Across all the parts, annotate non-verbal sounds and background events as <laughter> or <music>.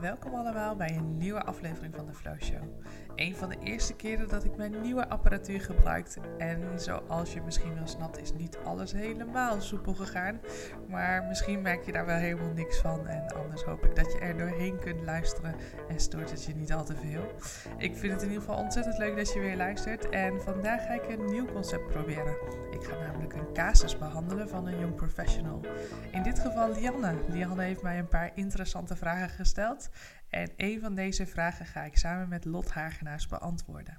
Welkom allemaal bij een nieuwe aflevering van de Flow Show. Een van de eerste keren dat ik mijn nieuwe apparatuur gebruikt. En zoals je misschien wel snapt, is niet alles helemaal soepel gegaan. Maar misschien merk je daar wel helemaal niks van. En anders hoop ik dat je er doorheen kunt luisteren en stoort het je niet al te veel. Ik vind het in ieder geval ontzettend leuk dat je weer luistert. En vandaag ga ik een nieuw concept proberen. Ik ga namelijk een casus behandelen van een jong professional. In dit geval Lianne. Lianne heeft mij een paar interessante vragen gesteld. En een van deze vragen ga ik samen met Lot Hagenaars beantwoorden.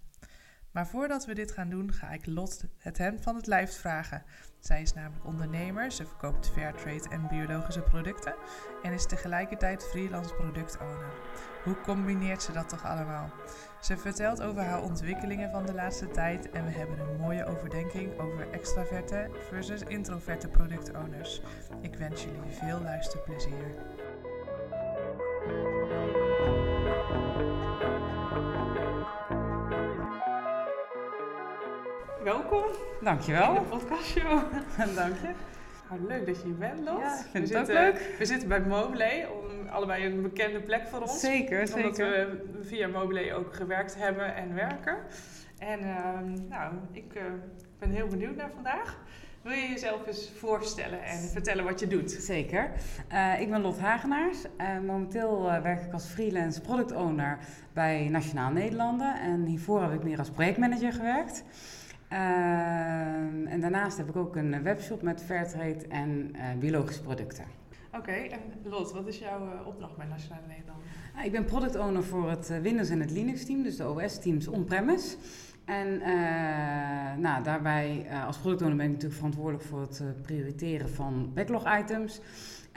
Maar voordat we dit gaan doen, ga ik Lot het hemd van het lijf vragen. Zij is namelijk ondernemer, ze verkoopt fairtrade en biologische producten en is tegelijkertijd freelance productowner. Hoe combineert ze dat toch allemaal? Ze vertelt over haar ontwikkelingen van de laatste tijd en we hebben een mooie overdenking over extraverte versus introverte productowners. Ik wens jullie veel luisterplezier. Welkom Dankjewel. in de podcastshow. <laughs> Dank je. Nou, leuk dat je hier bent, Lot. Ja, ik vind we het ook zitten, leuk. We zitten bij Mobley, om, allebei een bekende plek voor ons. Zeker, Omdat zeker. we via Mobley ook gewerkt hebben en werken. En ehm, nou, ik eh, ben heel benieuwd naar vandaag. Wil je jezelf eens voorstellen en vertellen wat je doet? Zeker. Eh, ik ben Lot Hagenaars. Eh, momenteel werk ik als freelance product owner bij Nationaal Nederlanden. En hiervoor heb ik meer als projectmanager gewerkt. Eh, en daarnaast heb ik ook een webshop met Fairtrade en eh, biologische producten. Oké, en Lot, wat is jouw eh, opdracht bij Nationale Nederland? Uh, ik ben product owner voor het uh, Windows en het Linux team, dus de OS-teams on-premise. En uh, nou, daarbij uh, als product owner ben ik natuurlijk verantwoordelijk voor het uh, prioriteren van backlog items.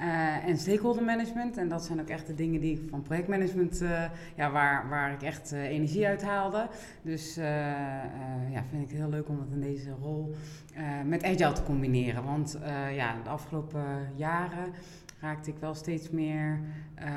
Uh, en stakeholder management. En dat zijn ook echt de dingen die ik van projectmanagement, uh, ja, waar, waar ik echt uh, energie uit haalde. Dus ja, vind ik het heel leuk om dat in deze rol met agile te combineren. Want ja, de afgelopen jaren raakte ik wel steeds meer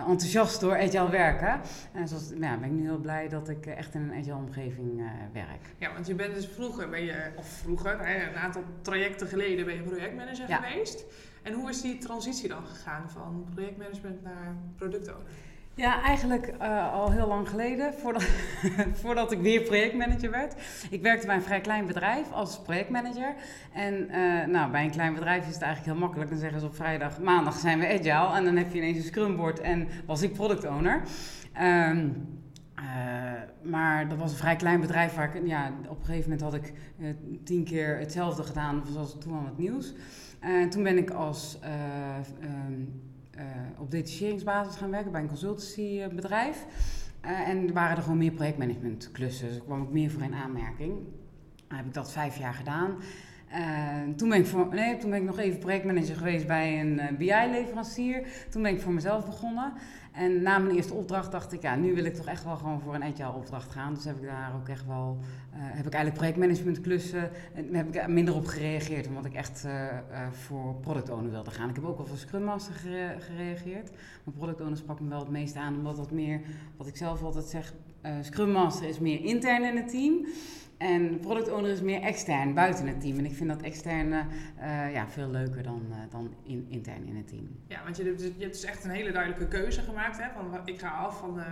enthousiast door agile werken. En zoals, ja, ben ik nu heel blij dat ik echt in een agile omgeving werk. Ja, want je bent dus vroeger, ben je, of vroeger, een aantal trajecten geleden ben je projectmanager ja. geweest. En hoe is die transitie dan gegaan van projectmanagement naar productowner? Ja, eigenlijk uh, al heel lang geleden, voordat, <laughs> voordat ik weer projectmanager werd. Ik werkte bij een vrij klein bedrijf als projectmanager. En uh, nou, bij een klein bedrijf is het eigenlijk heel makkelijk. Dan zeggen ze op vrijdag, maandag zijn we agile. En dan heb je ineens een scrumboard en was ik product owner. Um, uh, maar dat was een vrij klein bedrijf waar ik, ja, op een gegeven moment had ik tien keer hetzelfde gedaan zoals toen aan het nieuws. En uh, toen ben ik als, um, op detacheringsbasis gaan werken bij een consultancybedrijf. en waren er gewoon meer projectmanagement klussen, dus kwam ik meer voor in aanmerking. Dan heb ik dat vijf jaar gedaan. Uh, toen, ben ik voor, nee, toen ben ik nog even projectmanager geweest bij een uh, BI-leverancier. Toen ben ik voor mezelf begonnen. En na mijn eerste opdracht dacht ik, ja, nu wil ik toch echt wel gewoon voor een agile opdracht gaan. Dus heb ik daar ook echt wel, uh, heb ik eigenlijk projectmanagement klussen, en heb ik minder op gereageerd. Omdat ik echt voor product owner wilde gaan. Ik heb ook wel voor Scrum Master gere gereageerd. Maar product owner sprak me wel het meest aan, omdat dat meer, wat ik zelf altijd zeg, Scrum Master is meer intern in het team. En product owner is meer extern, buiten het team. En ik vind dat externe uh, ja, veel leuker dan, uh, dan in, intern in het team. Ja, want je hebt, je hebt dus echt een hele duidelijke keuze gemaakt. Hè? Van, ik ga af van de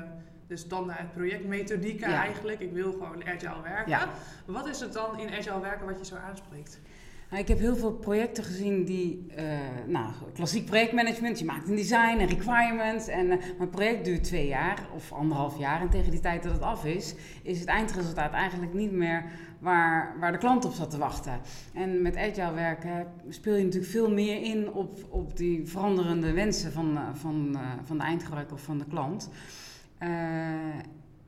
dus standaard projectmethodieken ja. eigenlijk. Ik wil gewoon agile werken. Ja. Wat is het dan in agile werken wat je zo aanspreekt? Nou, ik heb heel veel projecten gezien die, uh, nou, klassiek projectmanagement, je maakt een design en requirements en uh, mijn project duurt twee jaar of anderhalf jaar en tegen die tijd dat het af is, is het eindresultaat eigenlijk niet meer waar, waar de klant op zat te wachten. En met agile werken speel je natuurlijk veel meer in op, op die veranderende wensen van, van, uh, van de eindgebruiker of van de klant.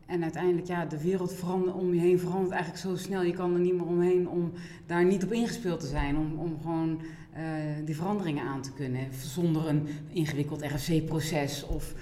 En uiteindelijk, ja, de wereld verandert, om je heen verandert eigenlijk zo snel. Je kan er niet meer omheen om daar niet op ingespeeld te zijn. Om, om gewoon uh, die veranderingen aan te kunnen. Zonder een ingewikkeld RFC-proces of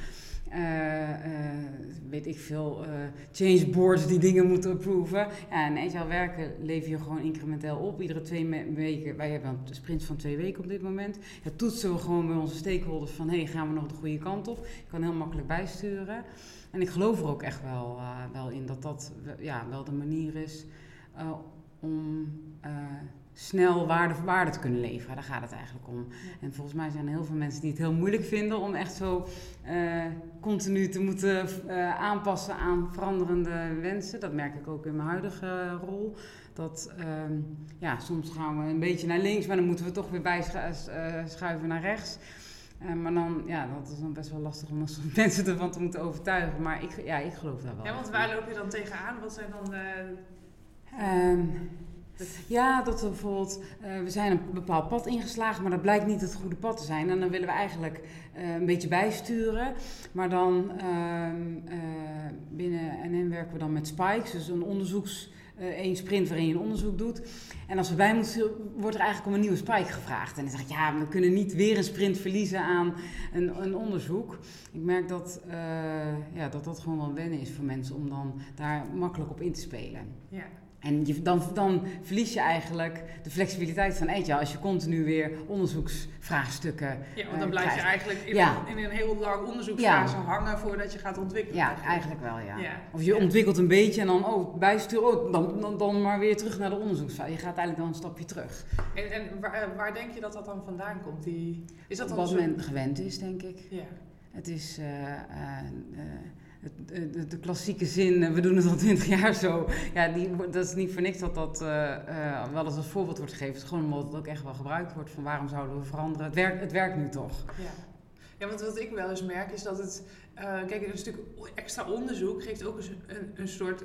weet ik veel, change boards die dingen moeten approven. Ja, en agile werken lever je gewoon incrementeel op. Iedere twee weken, wij hebben een sprint van twee weken op dit moment. Ja, toetsen we gewoon bij onze stakeholders van, hé, hey, gaan we nog de goede kant op? Je kan heel makkelijk bijsturen. En ik geloof er ook echt wel, wel in dat dat ja, wel de manier is om snel waarde voor waarde te kunnen leveren. Daar gaat het eigenlijk om. En volgens mij zijn er heel veel mensen die het heel moeilijk vinden om echt zo uh, continu te moeten uh, aanpassen aan veranderende wensen. Dat merk ik ook in mijn huidige rol. Dat uh, ja, soms gaan we een beetje naar links, maar dan moeten we toch weer bijschuiven naar rechts. Uh, maar dan, ja, dat is dan best wel lastig om <laughs> mensen ervan te moeten overtuigen. Maar ik, ja, ik geloof daar wel. Ja, want waar loop je dan tegenaan? Wat zijn dan Um, ja, dat we bijvoorbeeld, uh, we zijn een bepaald pad ingeslagen, maar dat blijkt niet het goede pad te zijn. En dan willen we eigenlijk uh, een beetje bijsturen. Maar dan uh, binnen NN werken we dan met spikes, dus een onderzoeks, één sprint waarin je een onderzoek doet. En als we bij moeten, wordt er eigenlijk om een nieuwe spike gevraagd. En dan zeg ik, ja, we kunnen niet weer een sprint verliezen aan een, een onderzoek. Ik merk dat, ja, dat dat gewoon wel wennen is voor mensen om dan daar makkelijk op in te spelen. Ja. En je, dan, dan verlies je eigenlijk de flexibiliteit van eetje als je continu weer onderzoeksvraagstukken. Ja, want dan blijf je eigenlijk in, een, in, een, heel lang onderzoeksfase hangen voordat je gaat ontwikkelen. Ja, eigenlijk wel, ja. Of je ontwikkelt een beetje en dan oh, bijsturen, oh, dan, dan, dan, maar weer terug naar de onderzoeksfase. Je gaat eigenlijk dan een stapje terug. En, en waar, eh, waar, denk je dat dat dan vandaan komt? Die, is dat dan Wat men gewend is, denk ik. Ja. Het is. Uh, de, de, klassieke zin, eh, we doen het al twintig jaar zo. Ja, die, dat is niet voor niks dat dat uh, wel eens als voorbeeld wordt gegeven. Gewoon omdat het ook echt wel gebruikt wordt van waarom zouden we veranderen. Het werkt, het werkt nu toch. Ja. Ja, want wat ik wel eens merk is dat het. Uh, kijk, een stuk extra onderzoek geeft ook een, een soort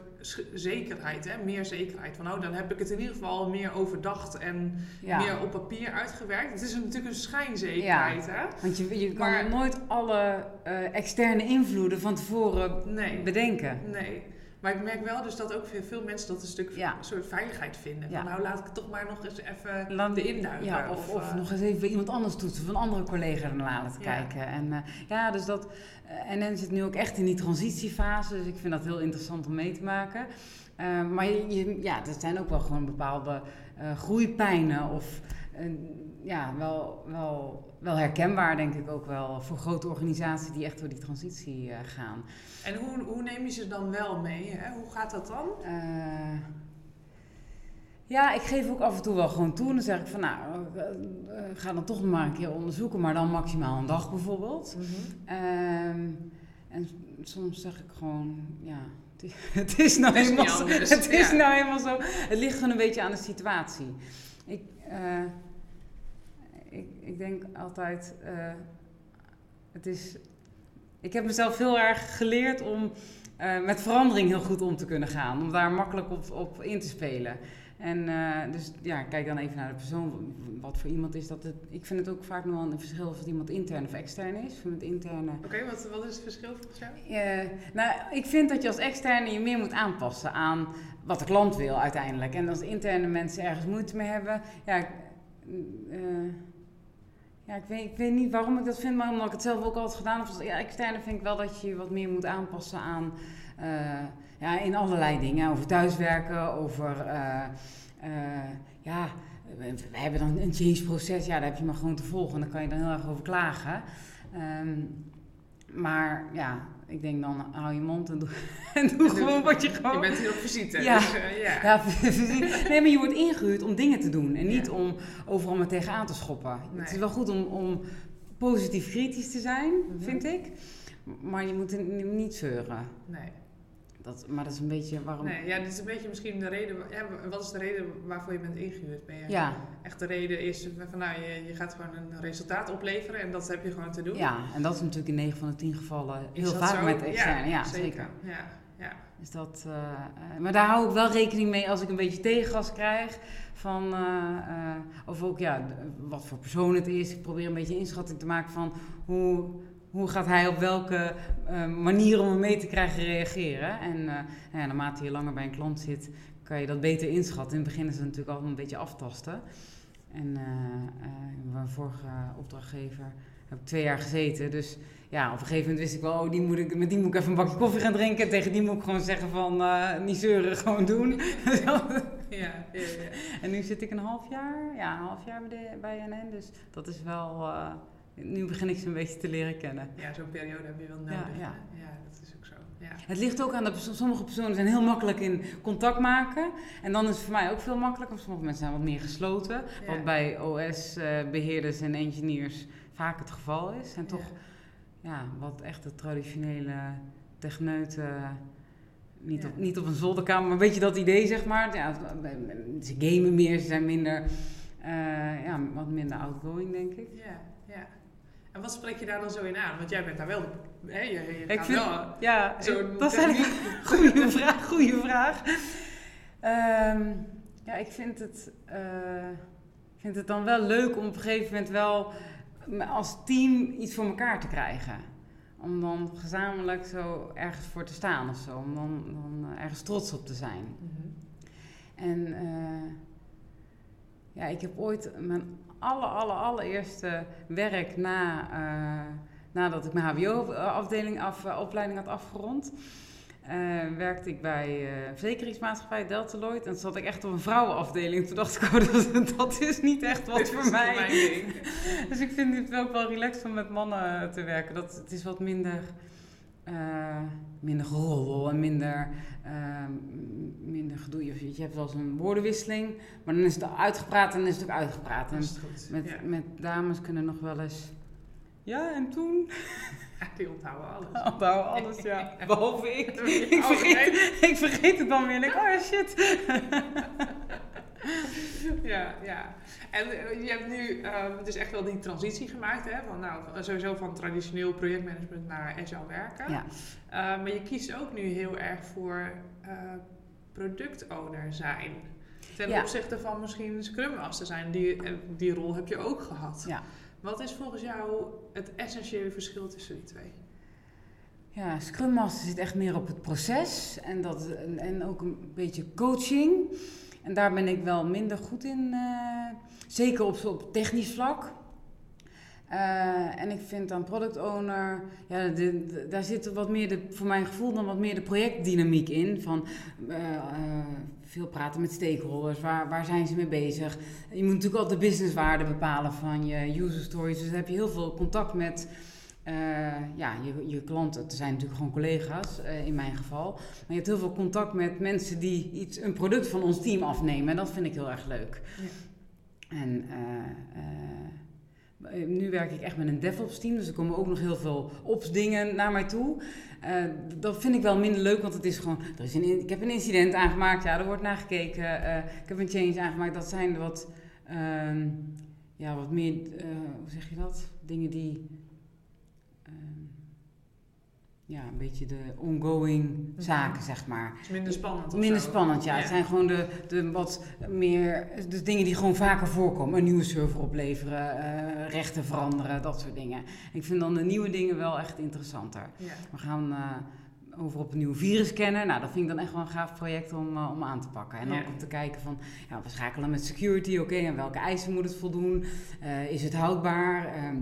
zekerheid, hè? meer zekerheid. Van oh, dan heb ik het in ieder geval meer overdacht en meer op papier uitgewerkt. Het is natuurlijk een schijnzekerheid. Ja, hè? Want je, je kan nooit alle uh, externe invloeden van tevoren nee, bedenken. Nee. Maar ik merk wel dus dat ook veel mensen dat een stuk ja. een soort veiligheid vinden. Van, nou, laat ik toch maar nog eens even Land, de induiken. Ja, of, of, uh, nog eens even iemand anders toetsen, van een andere collega ernaar laten kijken. En uh, ja, dus dat... Uh, NN zit nu ook echt in die transitiefase, dus ik vind dat heel interessant om mee te maken. maar je, ja, er zijn ook wel gewoon bepaalde groeipijnen of ja, wel, wel, wel herkenbaar, denk ik ook wel, voor grote organisaties die echt door die transitie uh, gaan. En hoe, hoe neem je ze dan wel mee? Hè? Hoe gaat dat dan? Uh, ja, ik geef ook af en toe wel gewoon toe. Dan zeg ik van, nou, uh, ga dan toch nog maar een keer onderzoeken, maar dan maximaal een dag bijvoorbeeld. Mm -hmm. en soms zeg ik gewoon, ja, het is <laughs> nou, het is eenmaal, zo, het is ja. nou eenmaal zo. Het ligt gewoon een beetje aan de situatie. Ik, ik, ik denk altijd, uh, het is, ik heb mezelf heel erg geleerd om uh, met verandering heel goed om te kunnen gaan. Om daar makkelijk op, op in te spelen. En uh, dus ja, kijk dan even naar de persoon. Wat voor iemand is dat? Het, ik vind het ook vaak nog wel een verschil of het iemand intern of extern is. Van het interne. Oké, okay, wat, wat is het verschil volgens jou? Uh, nou, ik vind dat je als externe je meer moet aanpassen aan wat de klant wil uiteindelijk. En als interne mensen ergens moeite mee hebben, ja. Uh, ja, ik weet, ik weet niet waarom ik dat vind, maar omdat ik het zelf ook altijd gedaan heb. Als ja, externe vind ik wel dat je je wat meer moet aanpassen aan, uh, ja, in allerlei dingen. Over thuiswerken, over, uh, uh, ja, we, hebben dan een change proces. Ja, daar heb je maar gewoon te volgen en daar kan je dan heel erg over klagen. Um, maar ja, ik denk dan hou je mond en doe, <laughs> en doe gewoon wat je gewoon... Je bent hier op visite. Ja, dus, uh, ja. ja <laughs> nee, maar je wordt ingehuurd om dingen te doen. En niet ja. om overal maar tegenaan te schoppen. Nee. Het is wel goed om, om positief kritisch te zijn, mm -hmm. vind ik. Maar je moet niet zeuren. Nee. Dat, maar dat is een beetje waarom... Nee, ja, dit is een beetje misschien de reden... Ja, wat is de reden waarvoor je bent ingehuurd? Ben je ja. Echt de reden is van nou, je, je gaat gewoon een resultaat opleveren en dat heb je gewoon te doen. Ja, en dat is natuurlijk in 9 van de 10 gevallen heel vaak zo? met externe. Ja, ja zeker. zeker. Ja, ja. Dus dat, uh, maar daar hou ik wel rekening mee als ik een beetje tegengas krijg. Van, uh, uh, of ook ja, wat voor persoon het is. Ik probeer een beetje inschatting te maken van hoe hoe gaat hij op welke uh, manier om hem mee te krijgen reageren. En uh, ja, naarmate je langer bij een klant zit, kan je dat beter inschatten. In het begin is het natuurlijk altijd een beetje aftasten. En uh, mijn vorige opdrachtgever heb ik twee jaar gezeten. Dus ja, op een gegeven moment wist ik wel, oh, die moet ik, met die moet ik even een bakje koffie gaan drinken. Tegen die moet ik gewoon zeggen van, niet zeuren, <laughs> gewoon doen. <laughs> ja, ja, ja. En nu zit ik een half jaar, ja, een half jaar bij, de, bij NN. Dus dat is wel nu begin ik ze een beetje te leren kennen. Ja, zo'n periode heb je wel nodig. Ja, hè? ja. ja dat is ook zo. Ja. Het ligt ook aan dat sommige personen zijn heel makkelijk in contact maken. En dan is het voor mij ook veel makkelijker. Sommige mensen zijn wat meer gesloten. Wat bij OS-beheerders en engineers vaak het geval is. En toch, ja, wat echt de traditionele techneuten. Niet, Ja. op, niet op een zolderkamer, maar een beetje dat idee, zeg maar. Ja, ze gamen meer, ze zijn minder, eh, ja, wat minder outgoing, denk ik. Ja. En wat spreek je daar dan zo in aan? Want jij bent daar wel... Hè, je, je Ik vind- wel Ja, dat is eigenlijk een goede vraag. Goede vraag. Ehm, ja, ik vind het, eh, ik vind het dan wel leuk om op een gegeven moment wel als team iets voor elkaar te krijgen. Om dan gezamenlijk zo ergens voor te staan of zo. Om dan, dan eh, ergens trots op te zijn. Mhm. En eh, ja, ik heb ooit mijn aller, aller, allereerste werk na, eh, nadat ik mijn HBO-afdeling af, eh, opleiding had afgerond. eh, werkte ik bij eh verzekeringsmaatschappij Deltaloid. En toen zat ik echt op een vrouwenafdeling. Toen dacht ik, oh, <laughs> dat, dat is niet echt wat voor is mij. <laughs> Dus ik vind het ook wel relaxed om met mannen te werken. Dat, het is wat minder, eh minder geroddel en minder, m- minder gedoe. Je, je hebt wel eens een woordenwisseling, maar dan is het uitgepraat en dan is het ook uitgepraat. Dat En is goed. met, ja. met dames kunnen nog wel eens... Ja, en toen? <laughs> Die onthouden alles. Onthouden alles, ja. <laughs> Behalve ik. <laughs> Ik vergeet, ik vergeet het dan weer ik, oh ja, shit. <laughs> Ja, ja. En eh, je hebt nu eh, dus echt wel die transitie gemaakt, hè? Van, nou, sowieso van traditioneel projectmanagement naar agile werken. Ja. Eh, maar je kiest ook nu heel erg voor eh product owner zijn. Ten Ja. opzichte van misschien Scrum Master zijn. Die, eh, die rol heb je ook gehad. Ja. Wat is volgens jou het essentiële verschil tussen die twee? Ja, Scrum Master zit echt meer op het proces en, dat, en, en ook een beetje coaching. En daar ben ik wel minder goed in, eh, zeker op, op technisch vlak. Eh, en ik vind dan product owner, ja, daar zit wat meer, de, voor mijn gevoel, dan wat meer de projectdynamiek in. Van eh, veel praten met stakeholders, waar, waar zijn ze mee bezig? Je moet natuurlijk altijd de businesswaarde bepalen van je user stories. Dus dan heb je heel veel contact met eh, ja, je, je klanten. Het zijn natuurlijk gewoon collega's eh, in mijn geval. Maar je hebt heel veel contact met mensen die iets, een product van ons team afnemen. En dat vind ik heel erg leuk. En eh, nu werk ik echt met een DevOps team, dus er komen ook nog heel veel ops dingen naar mij toe. Dat vind ik wel minder leuk, want het is gewoon, er is een, ik heb een incident aangemaakt, ja, er wordt naar gekeken. Eh, ik heb een change aangemaakt, dat zijn wat, ehm, ja, wat meer, hoe zeg je dat? Dingen die, ja, een beetje de ongoing zaken, zeg maar. Het is minder spannend. of Minder zo. spannend, ja. Het zijn gewoon de, de wat meer de dingen die gewoon vaker voorkomen. Een nieuwe server opleveren, eh, rechten veranderen, dat soort dingen. Ik vind dan de nieuwe dingen wel echt interessanter. Ja. We gaan eh, over op een nieuw virus scannen. Nou, dat vind ik dan echt wel een gaaf project om, eh, om aan te pakken. En Ja. ook om te kijken van, ja, we schakelen met security, oké, en welke eisen moet het voldoen? Is het houdbaar? Ehm,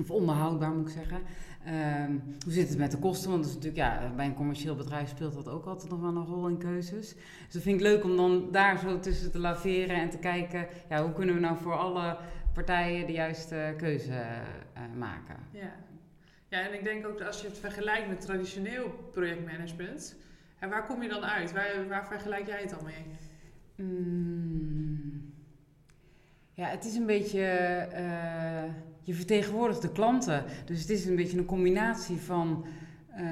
of onderhoudbaar moet ik zeggen. Ehm, hoe zit het met de kosten? Want dat is natuurlijk, ja, bij een commercieel bedrijf speelt dat ook altijd nog wel een rol in keuzes. Dus dat vind ik leuk om dan daar zo tussen te laveren en te kijken, ja, hoe kunnen we nou voor alle partijen de juiste keuze eh, maken? Ja. ja, en ik denk ook dat als je het vergelijkt met traditioneel projectmanagement, en waar kom je dan uit? Waar, waar vergelijk jij het dan mee? Mm. Ja, het is een beetje. eh, je vertegenwoordigt de klanten. Dus het is een beetje een combinatie van eh,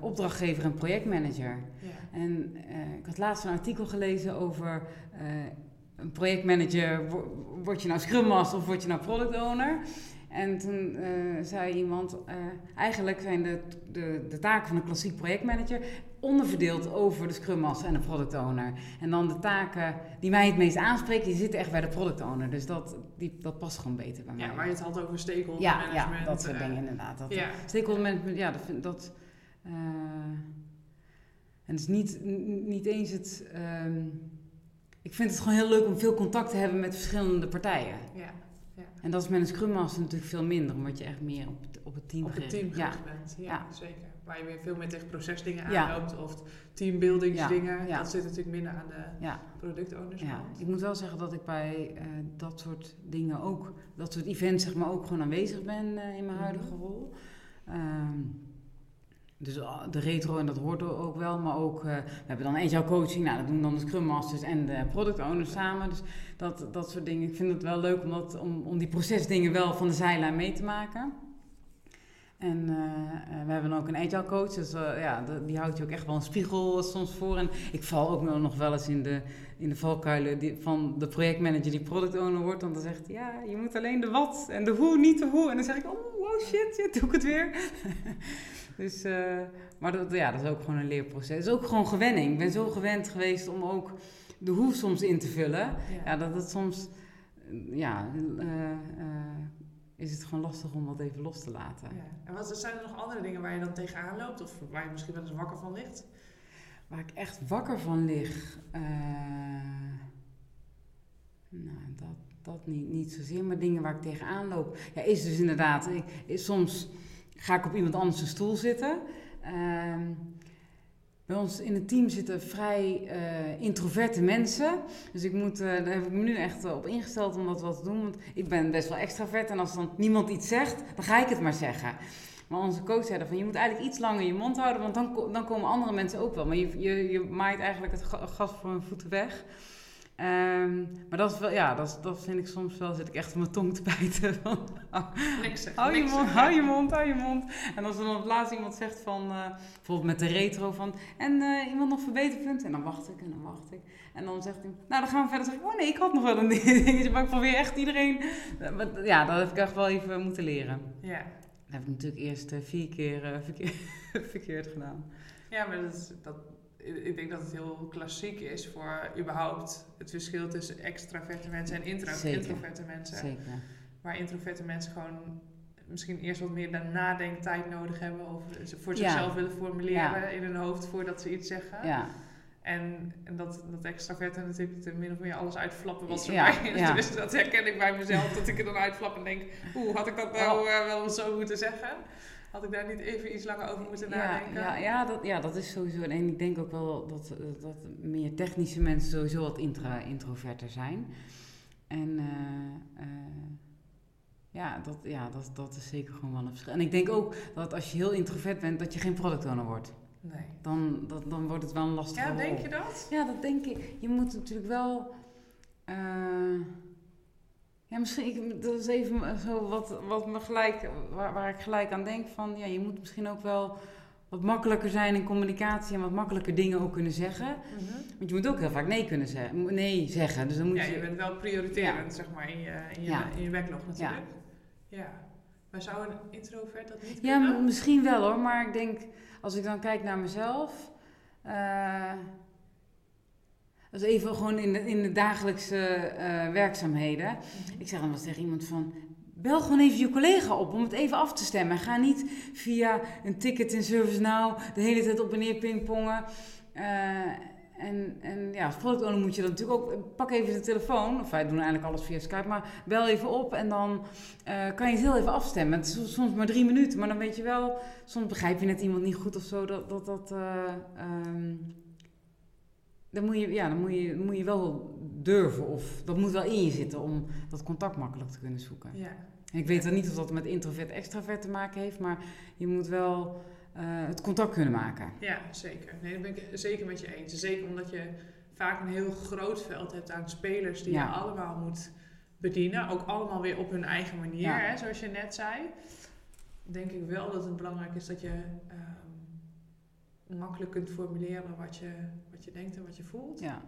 opdrachtgever en projectmanager. Ja. En eh, ik had laatst een artikel gelezen over eh, een projectmanager. wo- Word je nou Scrum Master of word je nou Product Owner? En toen zei iemand, eigenlijk zijn de, de, de taken van een klassiek projectmanager onderverdeeld over de Scrum Master en de Product Owner. En dan de taken die mij het meest aanspreken, die zitten echt bij de Product Owner. Dus dat, die, dat past gewoon beter bij mij. ja, waar je het had over stakeholder ja, management. ja, dat soort eh, dingen inderdaad. Dat, Ja. Stakeholder management, ja, dat vind dat. eh, en het is niet, niet eens het. ehm, ik vind het gewoon heel leuk om veel contact te hebben met verschillende partijen. ja, En dat is met een Scrum Master natuurlijk veel minder, omdat je echt meer op het, op het team op het bent. Ja, Ja. zeker. Waar je weer veel meer tegen procesdingen Ja. aanloopt of teambuildingsdingen. Ja. Dat zit natuurlijk minder aan de Ja, productowners. ja. Ik moet wel zeggen dat ik bij eh, dat soort dingen ook, dat soort events zeg maar ook gewoon aanwezig ben eh, in mijn huidige Mhm. rol. Ehm, dus ah, de retro en dat hoort er ook wel, maar ook, eh, we hebben dan agile coaching, nou dat doen dan de Scrum Masters en de product owners samen. Dus dat, dat soort dingen, ik vind het wel leuk om, dat, om, om die procesdingen wel van de zijlijn mee te maken. En eh, eh, we hebben ook een agile coach, dus eh, ja, die houdt je ook echt wel een spiegel soms voor. En ik val ook nog wel eens in de, in de valkuilen die, van de projectmanager die product owner wordt. Want dan zegt hij, ja, je moet alleen de wat en de hoe, niet de hoe. En dan zeg ik, oh, wow, shit, shit, doe ik het weer. <laughs> dus, maar dat, ja, dat is ook gewoon een leerproces. Het is ook gewoon gewenning. Ik ben zo gewend geweest om ook de hoe soms in te vullen. Ja. Ja, dat het soms, ja, is het gewoon lastig om dat even los te laten. Ja. En wat zijn er nog andere dingen waar je dan tegenaan loopt of waar je misschien wel eens wakker van ligt? Waar ik echt wakker van lig. eh, nou, dat, dat niet, niet zozeer. Maar dingen waar ik tegenaan loop. Ja, is dus inderdaad. Ik, is, soms ga ik op iemand anders een stoel zitten. Ehm, bij ons in het team zitten vrij eh, introverte mensen. Dus ik moet, eh, daar heb ik me nu echt op ingesteld om dat wel te doen. Want ik ben best wel extravert. En als dan niemand iets zegt, dan ga ik het maar zeggen. Maar onze coach zei van je moet eigenlijk iets langer je mond houden, want dan, dan komen andere mensen ook wel. Maar je, je, je maait eigenlijk het ga- gas voor hun voeten weg. Ehm, maar dat is wel, ja, dat, dat vind ik soms wel, zit ik echt op mijn tong te bijten. <laughs> Van, hou je mond, hou je mond, hou je mond. En als er dan op het laatst iemand zegt van, eh, bijvoorbeeld met de retro van, en eh, iemand nog verbeterpunten? En dan wacht ik en dan wacht ik. En dan zegt hij, nou dan gaan we verder. Dan zeg ik, oh nee, ik had nog wel een <laughs> dingetje, maar ik probeer echt iedereen. Ja, dat heb ik echt wel even moeten leren. Ja. Dat heb ik natuurlijk eerst eh, vier keer eh, verkeer- <laughs> verkeerd gedaan. Ja, maar dat is, dat, ik denk dat het heel klassiek is voor überhaupt het verschil tussen extraverte mensen en intro, Zeker. introverte mensen. Zeker. Waar introverte mensen gewoon misschien eerst wat meer de nadenktijd nodig hebben of ze voor Ja. zichzelf willen formuleren in hun hoofd voordat ze iets zeggen. Ja, En, en dat, dat extraverte natuurlijk te min of meer alles uitflappen wat ze Ja, <laughs> bij ja. Dus dat herken ik bij mezelf, dat ik er dan uitflap en denk, oeh, had ik dat nou Oh. eh, wel zo moeten zeggen? Had ik daar niet even iets langer over moeten ja, nadenken? ja, ja, dat, ja, dat is sowieso. En ik denk ook wel dat, eh, dat meer technische mensen sowieso wat intra, introverter zijn. En eh, ja, dat, ja dat, dat is zeker gewoon wel een verschil. En ik denk ook dat als je heel introvert bent, dat je geen product owner wordt. Nee. Dan, dat, dan wordt het wel een lastige Ja, rol. denk je dat? Ja, dat denk ik. Je moet natuurlijk wel. Ja, misschien. Ik, dat is even zo wat, wat me gelijk, waar, waar ik gelijk aan denk van. Ja, je moet misschien ook wel wat makkelijker zijn in communicatie en wat makkelijker dingen ook kunnen zeggen. Want je moet ook heel vaak nee kunnen zeggen. Nee zeggen. Dus dan moet Ja, je. je bent wel prioriterend, zeg maar, in je, in je, Ja. in je backlog natuurlijk. Ja. Maar zou een introvert dat niet Ja, kunnen? m- misschien wel hoor, maar ik denk als ik dan kijk naar mezelf. eh dat is even gewoon in de, in de dagelijkse eh, werkzaamheden. Mhm. Ik zeg dan wel tegen iemand van. Bel gewoon even je collega op om het even af te stemmen. Ga niet via een ticket in ServiceNow de hele tijd op en neer pingpongen. Eh, en, en ja, als product owner moet je dan natuurlijk ook... Pak even de telefoon, of wij doen eigenlijk alles via Skype, maar bel even op en dan eh, kan je het heel even afstemmen. Het is soms- maar drie minuten, maar dan weet je wel... Soms begrijp je net iemand niet goed of zo, dat... dat, dat eh, ehm, dan moet, je, ja, dan moet, je, moet je wel durven of dat moet wel in je zitten om dat contact makkelijk te kunnen zoeken. Ja. En ik weet dan niet of dat met introvert extravert te maken heeft, maar je moet wel eh, het contact kunnen maken. ja, zeker. Nee, dat ben ik zeker met je eens. Zeker omdat je vaak een heel groot veld hebt aan spelers die Ja. je allemaal moet bedienen. Ook allemaal weer op hun eigen manier, Ja. hè, zoals je net zei. Denk ik wel dat het belangrijk is dat je ehm, makkelijk kunt formuleren wat je, wat je denkt en wat je voelt. Ja,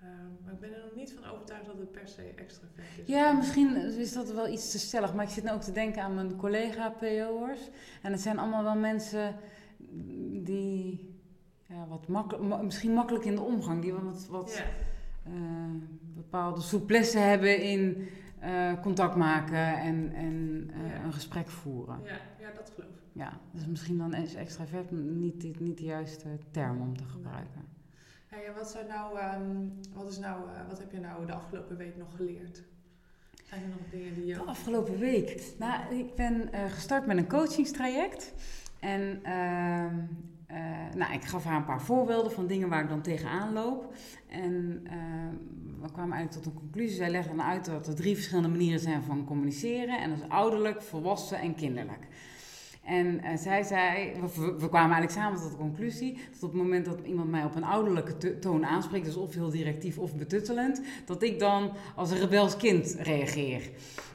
Ehm, maar ik ben er nog niet van overtuigd dat het per se extravert is. ja misschien is dat wel iets te stellig, maar ik zit nu ook te denken aan mijn collega-PO'ers. En het zijn allemaal wel mensen die ja, wat ma- misschien makkelijk in de omgang, die wat, wat eh, bepaalde souplesse hebben in eh, contact maken en, en eh, een gesprek voeren. Ja, ja, dat geloof ik. Ja, dus misschien dan is extravert niet, de- niet de juiste term om te gebruiken. Hey, en wat, zou nou, ehm, wat, is nou, eh, wat heb je nou de afgelopen week nog geleerd? Zijn er nog dingen die je... De afgelopen week. Nou, ik ben eh, gestart met een coachingstraject. En ehm, eh, nou, ik gaf haar een paar voorbeelden van dingen waar ik dan tegenaan loop. En ehm, we kwamen eigenlijk tot een conclusie. Zij legde dan uit dat er drie verschillende manieren zijn van communiceren. En dat is ouderlijk, volwassen en kinderlijk. En uh, zij zei, we, kwamen eigenlijk samen tot de conclusie dat op het moment dat iemand mij op een ouderlijke toon aanspreekt, dus of heel directief of betuttelend, dat ik dan als een rebels kind reageer.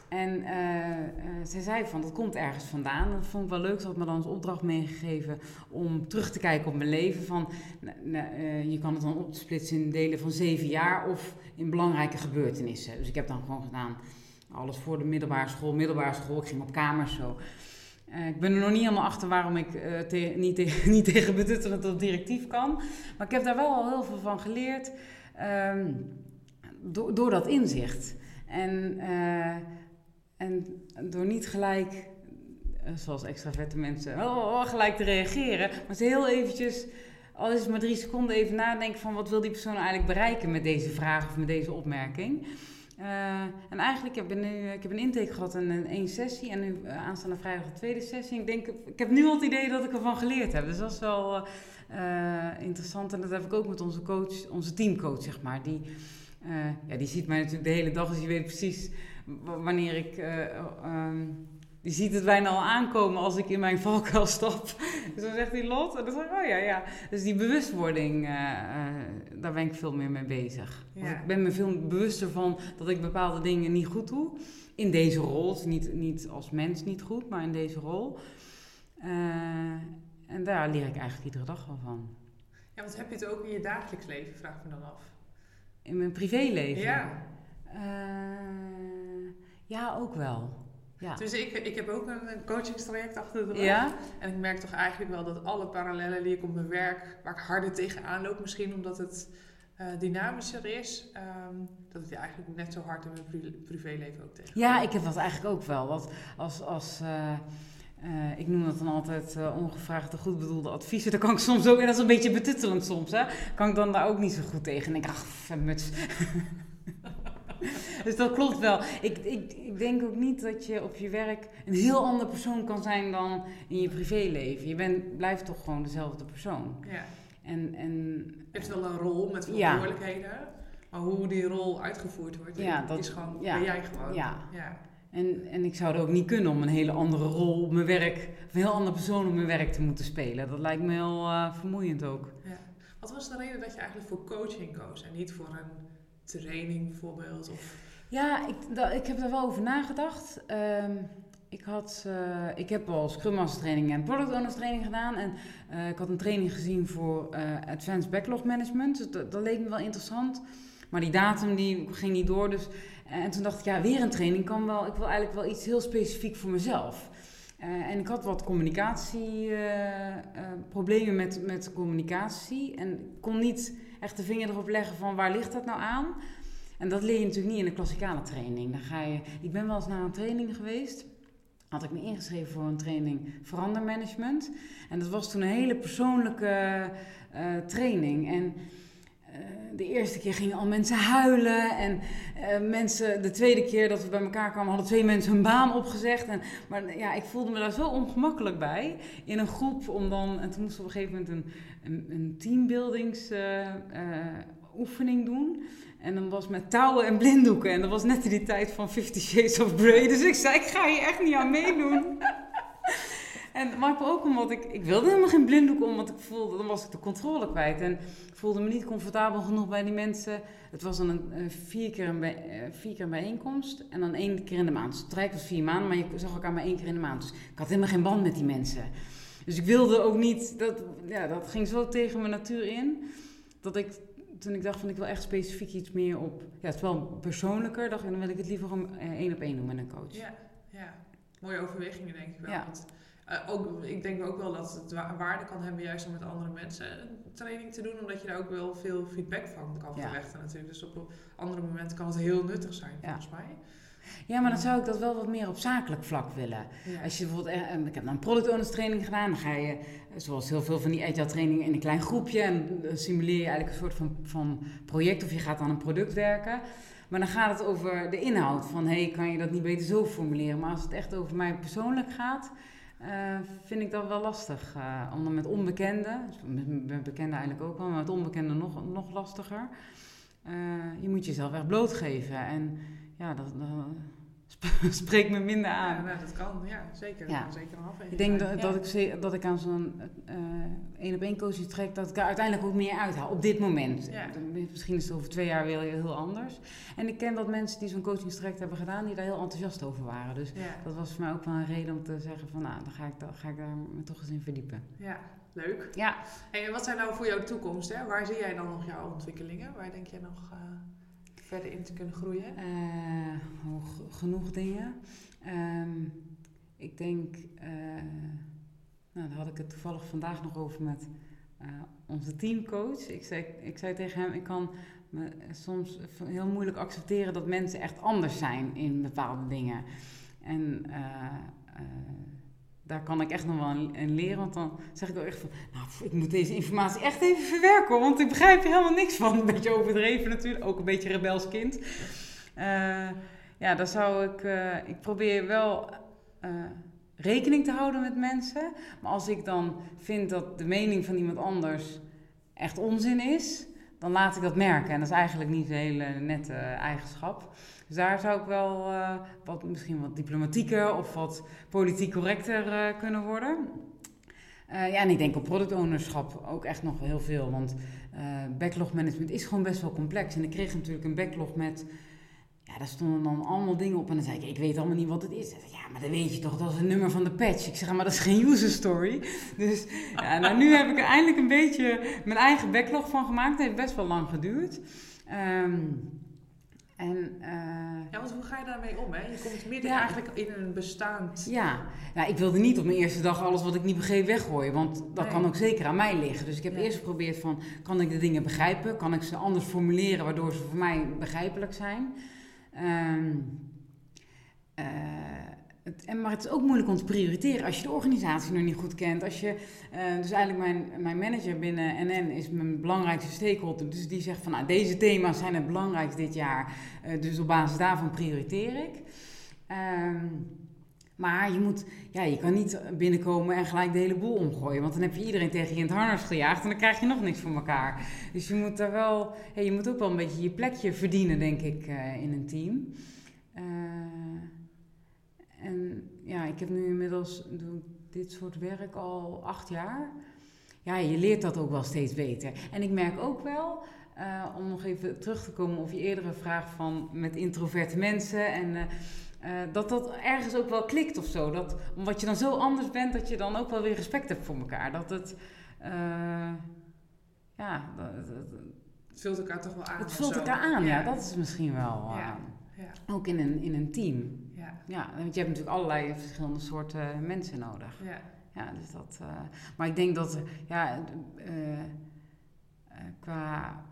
En uh, uh, zij zei van, dat komt ergens vandaan. Dat vond ik wel leuk. Ze had me dan als opdracht meegegeven om terug te kijken op mijn leven. Van, uh, je kan het dan opsplitsen in delen van zeven jaar of in belangrijke gebeurtenissen. Dus ik heb dan gewoon gedaan alles voor de middelbare school. Middelbare school, ik ging op kamers zo. Ik ben er nog niet helemaal achter waarom ik te, niet, te, <laughs> niet tegen betuttelend directief kan. Maar ik heb daar wel al heel veel van geleerd um, door, dat inzicht. En... En door niet gelijk, eh, zoals extraverte mensen, gelijk te reageren, maar ze heel eventjes, al is maar drie seconden, even nadenken van wat wil die persoon eigenlijk bereiken met deze vraag of met deze opmerking. Uh, en eigenlijk heb ik nu, ik heb een intake gehad en een één sessie en nu uh, aanstaande vrijdag de tweede sessie. Ik denk, ik heb nu al het idee dat ik ervan geleerd heb. Dus dat is wel uh, interessant en dat heb ik ook met onze coach, onze teamcoach zeg maar. Die, ja, die ziet mij natuurlijk de hele dag, dus die weet precies wanneer ik. Die ziet het bijna al aankomen als ik in mijn valkuil stap. <laughs> Dus dan zegt hij Lot. En dan zeg ik, oh ja, ja. Dus die bewustwording, uh, uh, daar ben ik veel meer mee bezig. Ja. Ik ben me veel bewuster van dat ik bepaalde dingen niet goed doe. In deze rol. Dus niet, niet als mens niet goed, maar in deze rol. en daar leer ik eigenlijk iedere dag wel van. Ja, want heb je het ook in je dagelijks leven, vraag ik me dan af. In mijn privéleven? Ja. Ja, ook wel. Ja. Dus ik, ik heb ook een coachingstraject achter de rug. Ja? En ik merk toch eigenlijk wel dat alle parallellen die ik op mijn werk, waar ik harder tegenaan loop, misschien omdat het uh, dynamischer is, um, dat het eigenlijk net zo hard in mijn privéleven ook tegen. Ja, ik heb dat eigenlijk ook wel. Want als, als uh, uh, ik noem dat dan altijd ongevraagde, goed bedoelde adviezen. Daar kan ik soms ook, en dat is een beetje betuttelend soms, hè, kan ik dan daar ook niet zo goed tegen. En ik denk, ach, muts. <laughs> <laughs> dus dat klopt wel. Ik, ik, ik denk ook niet dat je op je werk een heel ander persoon kan zijn dan in je privéleven. Je bent, blijft toch gewoon dezelfde persoon. Ja. En, en, je hebt wel een rol met verantwoordelijkheden. Ja. Maar hoe die rol uitgevoerd wordt, ja, dat, is gewoon, ja, ben jij gewoon. Ja. ja. En, en ik zou er ook niet kunnen om een hele andere rol op mijn werk, of een heel andere persoon op mijn werk te moeten spelen. Dat lijkt me heel uh, vermoeiend ook. Ja. Wat was de reden dat je eigenlijk voor coaching koos en niet voor een training bijvoorbeeld? Of... Ja, ik, ik heb daar wel over nagedacht. Um, ik, had, uh, ik heb al Scrum Master training en Product Owner training gedaan. En uh, ik had een training gezien voor uh, Advanced Backlog Management. Dus dat, dat, leek me wel interessant. Maar die datum die ging niet door. Dus, en toen dacht ik, ja, weer een training kan wel. Ik wil eigenlijk wel iets heel specifiek voor mezelf. en ik had wat communicatieproblemen met, met communicatie. En kon niet echt de vinger erop leggen van waar ligt dat nou aan. En dat leer je natuurlijk niet in een klassikale training. Dan ga je, ik ben wel eens naar een training geweest. Had ik me ingeschreven voor een training verandermanagement. En dat was toen een hele persoonlijke uh, training. En uh, de eerste keer gingen al mensen huilen. En uh, mensen, de tweede keer dat we bij elkaar kwamen, hadden twee mensen hun baan opgezegd. En, maar ja, ik voelde me daar zo ongemakkelijk bij. In een groep om dan. En toen moesten we op een gegeven moment een, een, een teambuildingsoefening doen. En dan was met touwen en blinddoeken. En dat was net in die tijd van Fifty Shades of Grey. Dus ik zei, ik ga hier echt niet aan meedoen. <laughs> en, maar ook omdat ik... Ik wilde helemaal geen blinddoek om, want ik voelde... Dan was ik de controle kwijt. En ik voelde me niet comfortabel genoeg bij die mensen. Het was dan een, vier, keer een eh, vier keer een bijeenkomst. En dan één keer in de maand. Dus het was vier maanden, maar je zag elkaar maar één keer in de maand. Dus ik had helemaal geen band met die mensen. Dus ik wilde ook niet... Dat, ja, dat ging zo tegen mijn natuur in... Dat ik toen ik dacht van ik wil echt specifiek iets meer op, ja, het is wel persoonlijker, dacht ik, dan wil ik het liever gewoon eh, één op één doen met een coach. Ja, ja. mooie overwegingen denk ik wel. Ja. Want, uh, ook, ik denk ook wel dat het waarde kan hebben juist om met andere mensen een training te doen, omdat je daar ook wel veel feedback van kan verwachten natuurlijk. Dus op andere momenten kan het heel nuttig zijn, volgens mij. Ja, maar dan zou ik dat wel wat meer op zakelijk vlak willen. Als je bijvoorbeeld, eh, ik heb dan een product owners training gedaan, dan ga je, zoals heel veel van die agile trainingen, in een klein groepje en dan simuleer je eigenlijk een soort van, van project of je gaat aan een product werken. Maar dan gaat het over de inhoud van, hey, kan je dat niet beter zo formuleren? Maar als het echt over mij persoonlijk gaat, eh, vind ik dat wel lastig. Uh, om dan met onbekenden, met, met bekenden eigenlijk ook wel, maar met onbekenden nog, nog lastiger. Uh, je moet jezelf echt blootgeven. En ja, dat, <laughs> spreekt me minder aan. Ja, nou, dat kan, ja, zeker. Ja. zeker een Ik denk dat, dat, ik, dat ik aan zo'n één op één coaching trek, dat ik er uiteindelijk ook meer uithaal op dit moment. Misschien is het over twee jaar weer heel anders. En ik ken wat mensen die zo'n coachingstraject hebben gedaan, die daar heel enthousiast over waren. Dus dat was voor mij ook wel een reden om te zeggen van, nou, dan ga ik, dan ga ik daar me toch eens in verdiepen. Ja, leuk. Ja. en wat zijn nou voor jouw toekomst? Hè? Waar zie jij dan nog jouw ontwikkelingen? Waar denk jij nog... Uh verder in te kunnen groeien? Uh, genoeg dingen. Um, ik denk, uh, nou, daar had ik het toevallig vandaag nog over met uh, onze teamcoach. Ik zei, ik zei tegen hem, ik kan me soms heel moeilijk accepteren dat mensen echt anders zijn in bepaalde dingen. En daar kan ik echt nog wel in leren. Want dan zeg ik wel echt van, nou, ik moet deze informatie echt even verwerken. Want ik begrijp er helemaal niks van. <laughs> Een beetje overdreven natuurlijk, ook een beetje rebels kind. Uh, ja, dan zou ik, uh, ik probeer wel uh, rekening te houden met mensen. Maar als ik dan vind dat de mening van iemand anders echt onzin is, dan laat ik dat merken. En dat is eigenlijk niet een hele nette eigenschap. Dus daar zou ik wel uh, wat, misschien wat diplomatieker of wat politiek correcter uh, kunnen worden. Uh, ja, en ik denk op product ownerschap ook echt nog heel veel. Want backlog management is gewoon best wel complex. En ik kreeg natuurlijk een backlog met. Ja, daar stonden dan allemaal dingen op. En dan zei ik, ik weet allemaal niet wat het is. Ja, maar dan weet je toch, dat is een nummer van de patch. Ik zeg, maar dat is geen user story. <laughs> Dus ja, nou, nu heb ik er eindelijk een beetje mijn eigen backlog van gemaakt. Het heeft best wel lang geduurd. Um, en, uh, ja, want hoe ga je daarmee om? Hè? Je komt midden eigenlijk in een bestaand... Ja, nou, ik wilde niet op mijn eerste dag alles wat ik niet begreep weggooien. Want dat kan ook zeker aan mij liggen. Dus ik heb eerst geprobeerd van, kan ik de dingen begrijpen? Kan ik ze anders formuleren waardoor ze voor mij begrijpelijk zijn? Um, uh, het, maar het is ook moeilijk om te prioriteren als je de organisatie nog niet goed kent. Als je, uh, dus eigenlijk mijn, mijn manager binnen NN is mijn belangrijkste stakeholder. Dus die zegt van nou, deze thema's zijn het belangrijkst dit jaar. Uh, dus op basis daarvan prioriteer ik. Um, maar je, moet, ja, je kan niet binnenkomen en gelijk de hele boel omgooien. Want dan heb je iedereen tegen je in het harnas gejaagd en dan krijg je nog niks van elkaar. Dus je moet, daar wel, ja, je moet ook wel een beetje je plekje verdienen, denk ik, uh, in een team. Uh, en ja, ik heb nu inmiddels doe dit soort werk al acht jaar. Ja, je leert dat ook wel steeds beter. En ik merk ook wel, uh, om nog even terug te komen op je eerdere vraag van met introverte mensen en... Uh, uh, dat dat ergens ook wel klikt of zo. Dat, omdat je dan zo anders bent, dat je dan ook wel weer respect hebt voor elkaar. Dat het, ja... Dat, dat, het vult elkaar toch wel aan. Het vult elkaar aan, ja. Dat is misschien wel... Ja. Ja. Ook in een, in een team. Ja, want je hebt natuurlijk allerlei verschillende soorten mensen nodig. Ja. Ja, dus dat... Uh, maar ik denk dat, ja... Uh, qua...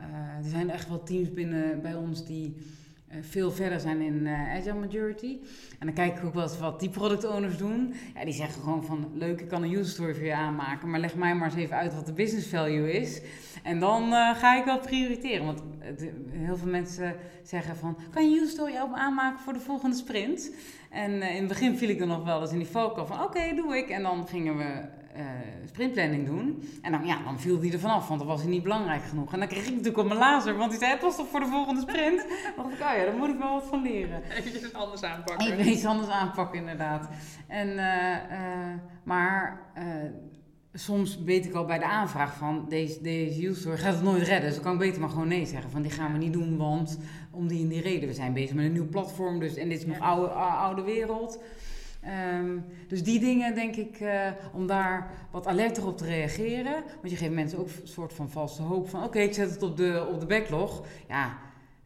er zijn echt wel teams binnen bij ons die veel verder zijn in Agile Majority. En dan kijk ik ook wel eens wat die product owners doen. Ja, die zeggen gewoon van, leuk, ik kan een user story voor je aanmaken, maar leg mij maar eens even uit wat de business value is. En dan ga ik wel prioriteren. Want heel veel mensen zeggen van, kan je user story ook aanmaken voor de volgende sprint? En eh, in het begin viel ik dan nog wel eens in die foco van oké, doe ik. En dan gingen we uh, sprintplanning doen. En dan, ja, dan viel die er vanaf, want dan was hij niet belangrijk genoeg. En dan kreeg ik natuurlijk op mijn lazer, want hij zei het was toch voor de volgende sprint. <laughs> dan dacht ik, oh ja, daar moet ik wel wat van leren. <laughs> Even iets anders aanpakken. Even iets anders aanpakken, inderdaad. En, uh, maar soms weet ik al bij de aanvraag van deze, deze user gaat het nooit redden. Dus dan kan ik beter maar gewoon nee zeggen. Van die gaan we niet doen, want om die en die reden. We zijn bezig met een nieuw platform, dus, en dit is nog oude, oude wereld. Um, dus die dingen denk ik, uh, om daar wat alerter op te reageren. Want je geeft mensen ook een soort van valse hoop van... oké, ik zet het op de, op de backlog. Ja,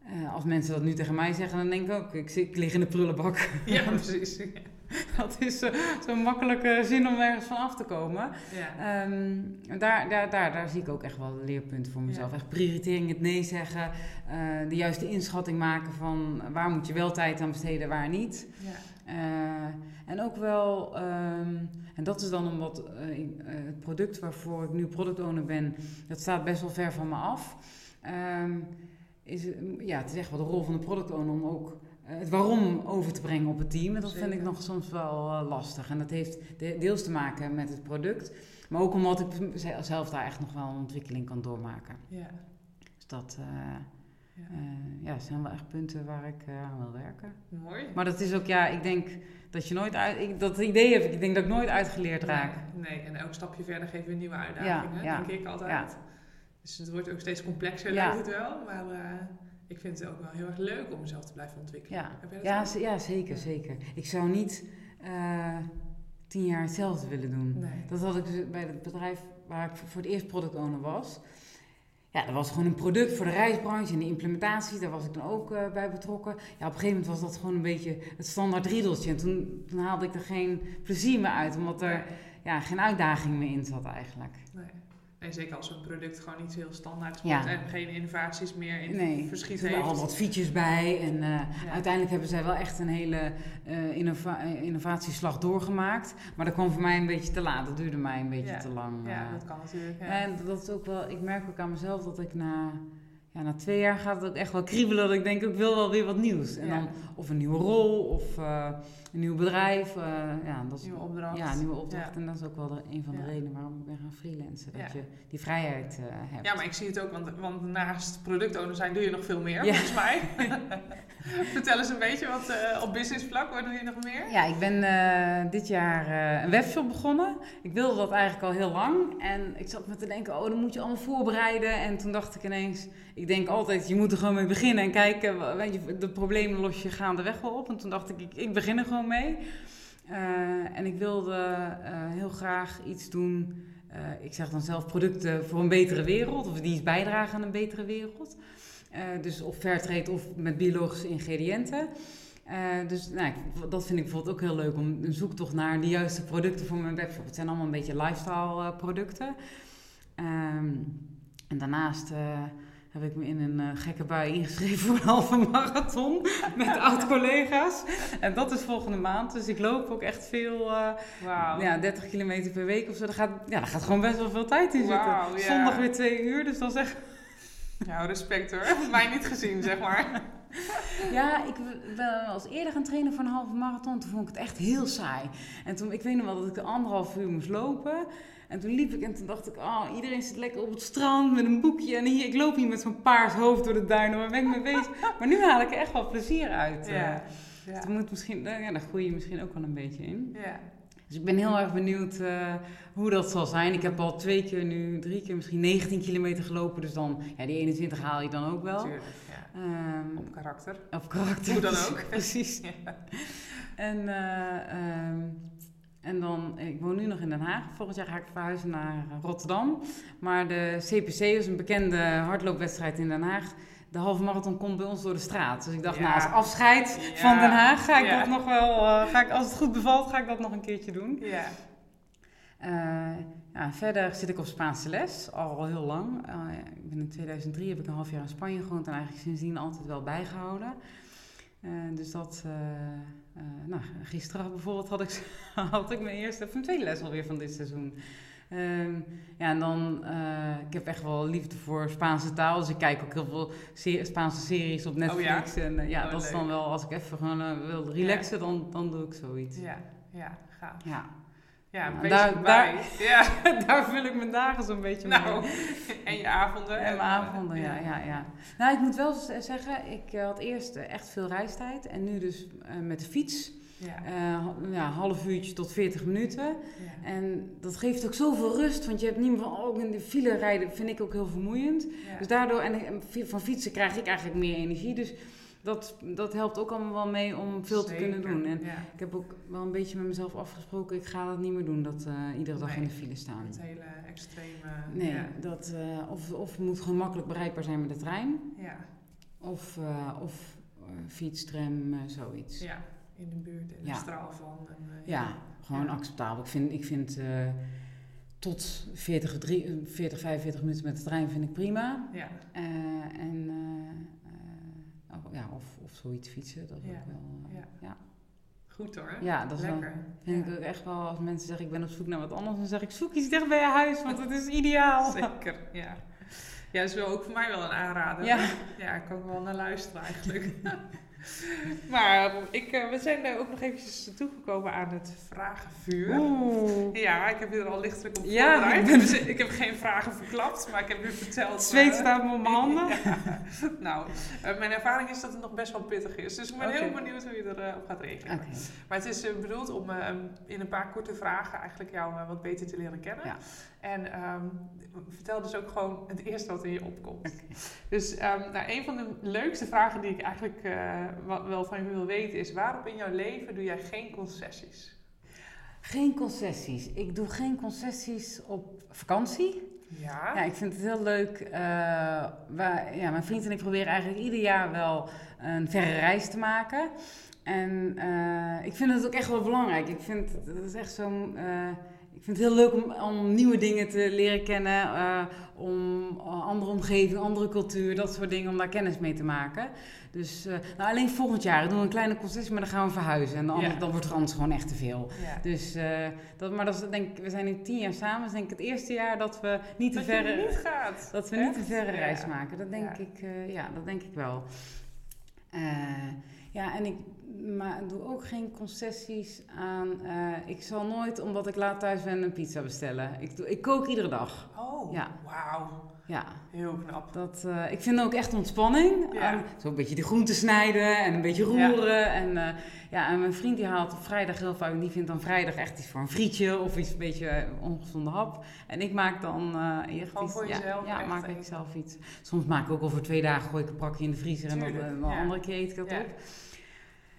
uh, als mensen dat nu tegen mij zeggen, dan denk ik ook... ik, ik lig in de prullenbak. <laughs> Ja, precies. <laughs> dat is uh, zo'n makkelijke zin om ergens van af te komen. Ja. Um, daar, daar, daar, daar zie ik ook echt wel leerpunten voor mezelf. Echt prioritering, het nee zeggen, de juiste inschatting maken van waar moet je wel tijd aan besteden, waar niet. Ja. Uh, en ook wel, um, en dat is dan omdat het product waarvoor ik nu product owner ben, dat staat best wel ver van me af. Um, is, ja, het is echt wel de rol van de product owner om ook het waarom over te brengen op het team. En dat vind ik nog soms wel eh, lastig. En dat heeft de- deels te maken met het product. Maar ook omdat ik ze- zelf daar echt nog wel een ontwikkeling kan doormaken. Ja. Dus dat eh, Ja. eh, ja, zijn wel echt punten waar ik eh, aan wil werken. Mooi. Maar dat is ook, ja, ik denk dat je nooit uit... Ik, dat idee heb ik, ik denk dat ik nooit uitgeleerd raak. Nee, nee, en elk stapje verder geeft weer nieuwe uitdagingen, ja. denk ik altijd. Ja. Dus het wordt ook steeds complexer, lijkt het wel. Maar eh, ik vind het ook wel heel erg leuk om mezelf te blijven ontwikkelen. Ja, Heb jij dat ja, zeker, zeker. Ik zou niet tien jaar hetzelfde willen doen. Nee. Dat had ik dus bij het bedrijf waar ik voor het eerst product owner was. Ja, dat was gewoon een product voor de reisbranche en de implementatie. Daar was ik dan ook eh, bij betrokken. Ja, op een gegeven moment was dat gewoon een beetje het standaard riedeltje. En toen, haalde ik er geen plezier meer uit, omdat er ja, geen uitdaging meer in zat eigenlijk. Nee. Nee, zeker als een product gewoon niet heel standaard Ja. wordt en geen innovaties meer in Nee, verschiet er zitten al heeft. wat features bij. En eh, Ja. uiteindelijk hebben zij wel echt een hele eh, innova- eh, innovatieslag doorgemaakt. Maar dat kwam voor mij een beetje te laat. Dat duurde mij een beetje Ja. te lang. Ja, dat kan natuurlijk. Ja. En dat is ook wel, ik merk ook aan mezelf dat ik na, ja, na twee jaar gaat het ook echt wel kriebelen. Dat ik denk, ik wil wel weer wat nieuws. En Ja. dan of een nieuwe rol of eh, een nieuw bedrijf. eh, ja, dat is, Nieuwe opdracht. ja, nieuwe opdracht. Ja. En dat is ook wel de, een van de Ja. redenen waarom ik ben gaan freelancen. Dat Ja. je die vrijheid eh, hebt. Ja, maar ik zie het ook, want, want naast productowner zijn doe je nog veel meer, volgens mij. <laughs> Vertel eens een beetje wat eh, op business vlak, wat doe je nog meer? Ja, ik ben dit jaar een webshop begonnen. Ik wilde dat eigenlijk al heel lang. En ik zat me te denken, oh, dan moet je allemaal voorbereiden. En toen dacht ik ineens, ik denk altijd, je moet er gewoon mee beginnen. En kijken, weet je, de problemen los je gaandeweg wel op. En toen dacht ik, ik, ik begin er gewoon mee. Eh, en ik wilde eh, heel graag iets doen. eh, ik zeg dan zelf producten voor een betere wereld. Of die iets bijdragen aan een betere wereld. Dus of fairtrade of met biologische ingrediënten. Dus nou, dat vind ik bijvoorbeeld ook heel leuk om een zoektocht naar de juiste producten voor mijn webshop. Het zijn allemaal een beetje lifestyle producten. Ehm, en daarnaast heb ik me in een eh, gekke bui ingeschreven <laughs> voor een halve marathon met <laughs> oud-collega's. En dat is volgende maand. Dus ik loop ook echt veel, eh, ja, 30 kilometer per week of zo. Daar gaat, ja, daar gaat gewoon best wel veel tijd in zitten. Ja. Zondag weer twee uur, dus dat is echt Nou, respect hoor. Mij niet gezien, zeg maar. <laughs> Ja, ik ben als eerder gaan trainen voor een halve marathon. Toen vond ik het echt heel saai. En toen, ik weet nog wel dat ik er anderhalf uur moest lopen. En toen liep ik en toen dacht ik, oh, iedereen zit lekker op het strand met een boekje. En hier, ik loop hier met zo'n paars hoofd door de duinen. Waar ben ik mee bezig? <laughs> Maar nu haal ik er echt wel plezier uit. eh. Ja. Ja. Dus moet misschien, ja, daar groei je misschien ook wel een beetje in. ja. Dus ik ben heel erg benieuwd eh, hoe dat zal zijn. Ik heb al twee keer nu, drie keer misschien 19 kilometer gelopen. Dus dan, ja, die 21 haal je dan ook wel. Natuurlijk. Ja. Ehm, Op karakter. op karakter. Hoe dan <laughs> ook. Precies. <laughs> Ja. En, eh, ehm, en dan, ik woon nu nog in Den Haag. Volgend jaar ga ik verhuizen naar eh, Rotterdam. Maar de CPC is een bekende hardloopwedstrijd in Den Haag. De halve marathon komt bij ons door de straat. Dus ik dacht, Ja. nou, als afscheid Ja. van Den Haag ga ik Ja. dat nog wel... eh, ga ik, als het goed bevalt, ga ik dat nog een keertje doen. Ja. Eh, ja, verder zit ik op Spaanse les, al heel lang. Ik ben in 2003 heb ik een half jaar in Spanje gewoond en eigenlijk sindsdien altijd wel bijgehouden. Eh, dus dat, eh, nou, gisteren bijvoorbeeld had ik, <laughs> had ik mijn eerste, of mijn tweede les alweer van dit seizoen. Ehm, ja, en dan, eh, ik heb echt wel liefde voor Spaanse taal, dus ik kijk ook heel veel se- Spaanse series op Netflix. En eh, ja, Oh, dat is dan wel, als ik even gewoon wil relaxen, dan, dan doe ik zoiets. Ja. Ja. Gaaf. Ja, Ja, Nou, wees daar- erbij. Ja. <laughs> daar vul ik mijn dagen zo'n beetje mee. Nou, en je avonden. En mijn avonden, ja, ja, ja. Nou, ik moet wel zeggen, ik eh, had eerst eh, echt veel reistijd. En nu dus eh, met de fiets. Ja. ja, half uurtje tot 40 minuten. Ja. En dat geeft ook zoveel rust. Want je hebt niet meer van, oh, in de file rijden vind ik ook heel vermoeiend. Ja. Dus daardoor, en van fietsen krijg ik eigenlijk meer energie. Dus dat, dat helpt ook allemaal wel mee om veel te kunnen doen. En ja. ik heb ook wel een beetje met mezelf afgesproken, ik ga dat niet meer doen. Dat eh, iedere dag Nee. in de file staan. Het hele extreme. Nee, Ja. dat, eh, of, of moet gewoon makkelijk bereikbaar zijn met de trein. Ja. Of, eh, of fiets, tram, zoiets. Ja, ja. In de buurt Ja. de straal van. En, eh, gewoon Ja. acceptabel. Ik vind, ik vind tot 40, drie- eh, 40, 45 minuten met de trein vind ik prima. Ja. En, ja, of, of zoiets fietsen, dat is Ja. ook wel... eh, Ja. ja. Goed hoor. Ja, dat is wel- Lekker. Vind ik ook echt wel, als mensen zeggen ik ben op zoek naar wat anders, dan zeg ik zoek iets dicht bij je huis, want het is ideaal. Zeker, ja. Ja, dat is wel ook voor mij wel een aanrader. Ja. Ja, ik kan wel naar luisteren eigenlijk. <laughs> <laughs> maar ik, uh, we zijn er ook nog eventjes toegekomen aan het vragenvuur. Oeh. Ja, ik heb je er al lichtelijk op Ja, voorbereid. ik ben- Dus ik heb geen vragen verklapt, maar ik heb nu verteld... Zweet eh, staat op mijn <laughs> handen. Ja. <laughs> Nou, eh, mijn ervaring is dat het nog best wel pittig is. Dus ik ben heel benieuwd hoe je erop op gaat reageren. Oké. Maar het is eh, bedoeld om eh, in een paar korte vragen eigenlijk jou eh, wat beter te leren kennen. Ja. En ehm, vertel dus ook gewoon het eerste wat in je opkomt. Dus ehm, nou, een van de leukste vragen die ik eigenlijk eh, wel van je wil weten is... waarop in jouw leven doe jij geen concessies? Geen concessies. Ik doe geen concessies op vakantie. Ja? Ja, ik vind het heel leuk. eh, wij, ja, mijn vriend en ik proberen eigenlijk ieder jaar wel een verre reis te maken. En eh, ik vind het ook echt wel belangrijk. Ik vind het is echt zo'n. Ik vind het heel leuk om, om nieuwe dingen te leren kennen. eh, om eh, andere omgeving, andere cultuur, dat soort dingen, om daar kennis mee te maken. Dus eh, nou, alleen volgend jaar doen we een kleine concessie, maar dan gaan we verhuizen. En dan, Ja. dan wordt anders gewoon echt te veel. Ja. Dus, dat, maar dat is, denk ik, we zijn nu tien jaar samen. Dat is denk ik het eerste jaar dat we niet te Dat verre, niet gaat. dat we niet een verre Ja. reis maken. Dat denk, ik, ja, dat denk ik wel. Ja, en ik maar doe ook geen concessies aan. eh, ik zal nooit, omdat ik laat thuis ben, een pizza bestellen. Ik, doe, ik kook iedere dag. Oh, Ja. wauw. Ja, Heel knap. dat, eh, ik vind ook echt ontspanning. Ja. En zo een beetje de groenten snijden en een beetje roeren. En, eh, ja, en mijn vriend die haalt op vrijdag heel vaak, die vindt dan vrijdag echt iets voor een frietje of iets een beetje ongezonde hap. En ik maak dan echt Gewoon iets. voor ja, jezelf Ja, maak ik zelf iets. Soms maak ik ook voor twee dagen, gooi ik een pakje in de vriezer en dan een andere keer eet ik dat op.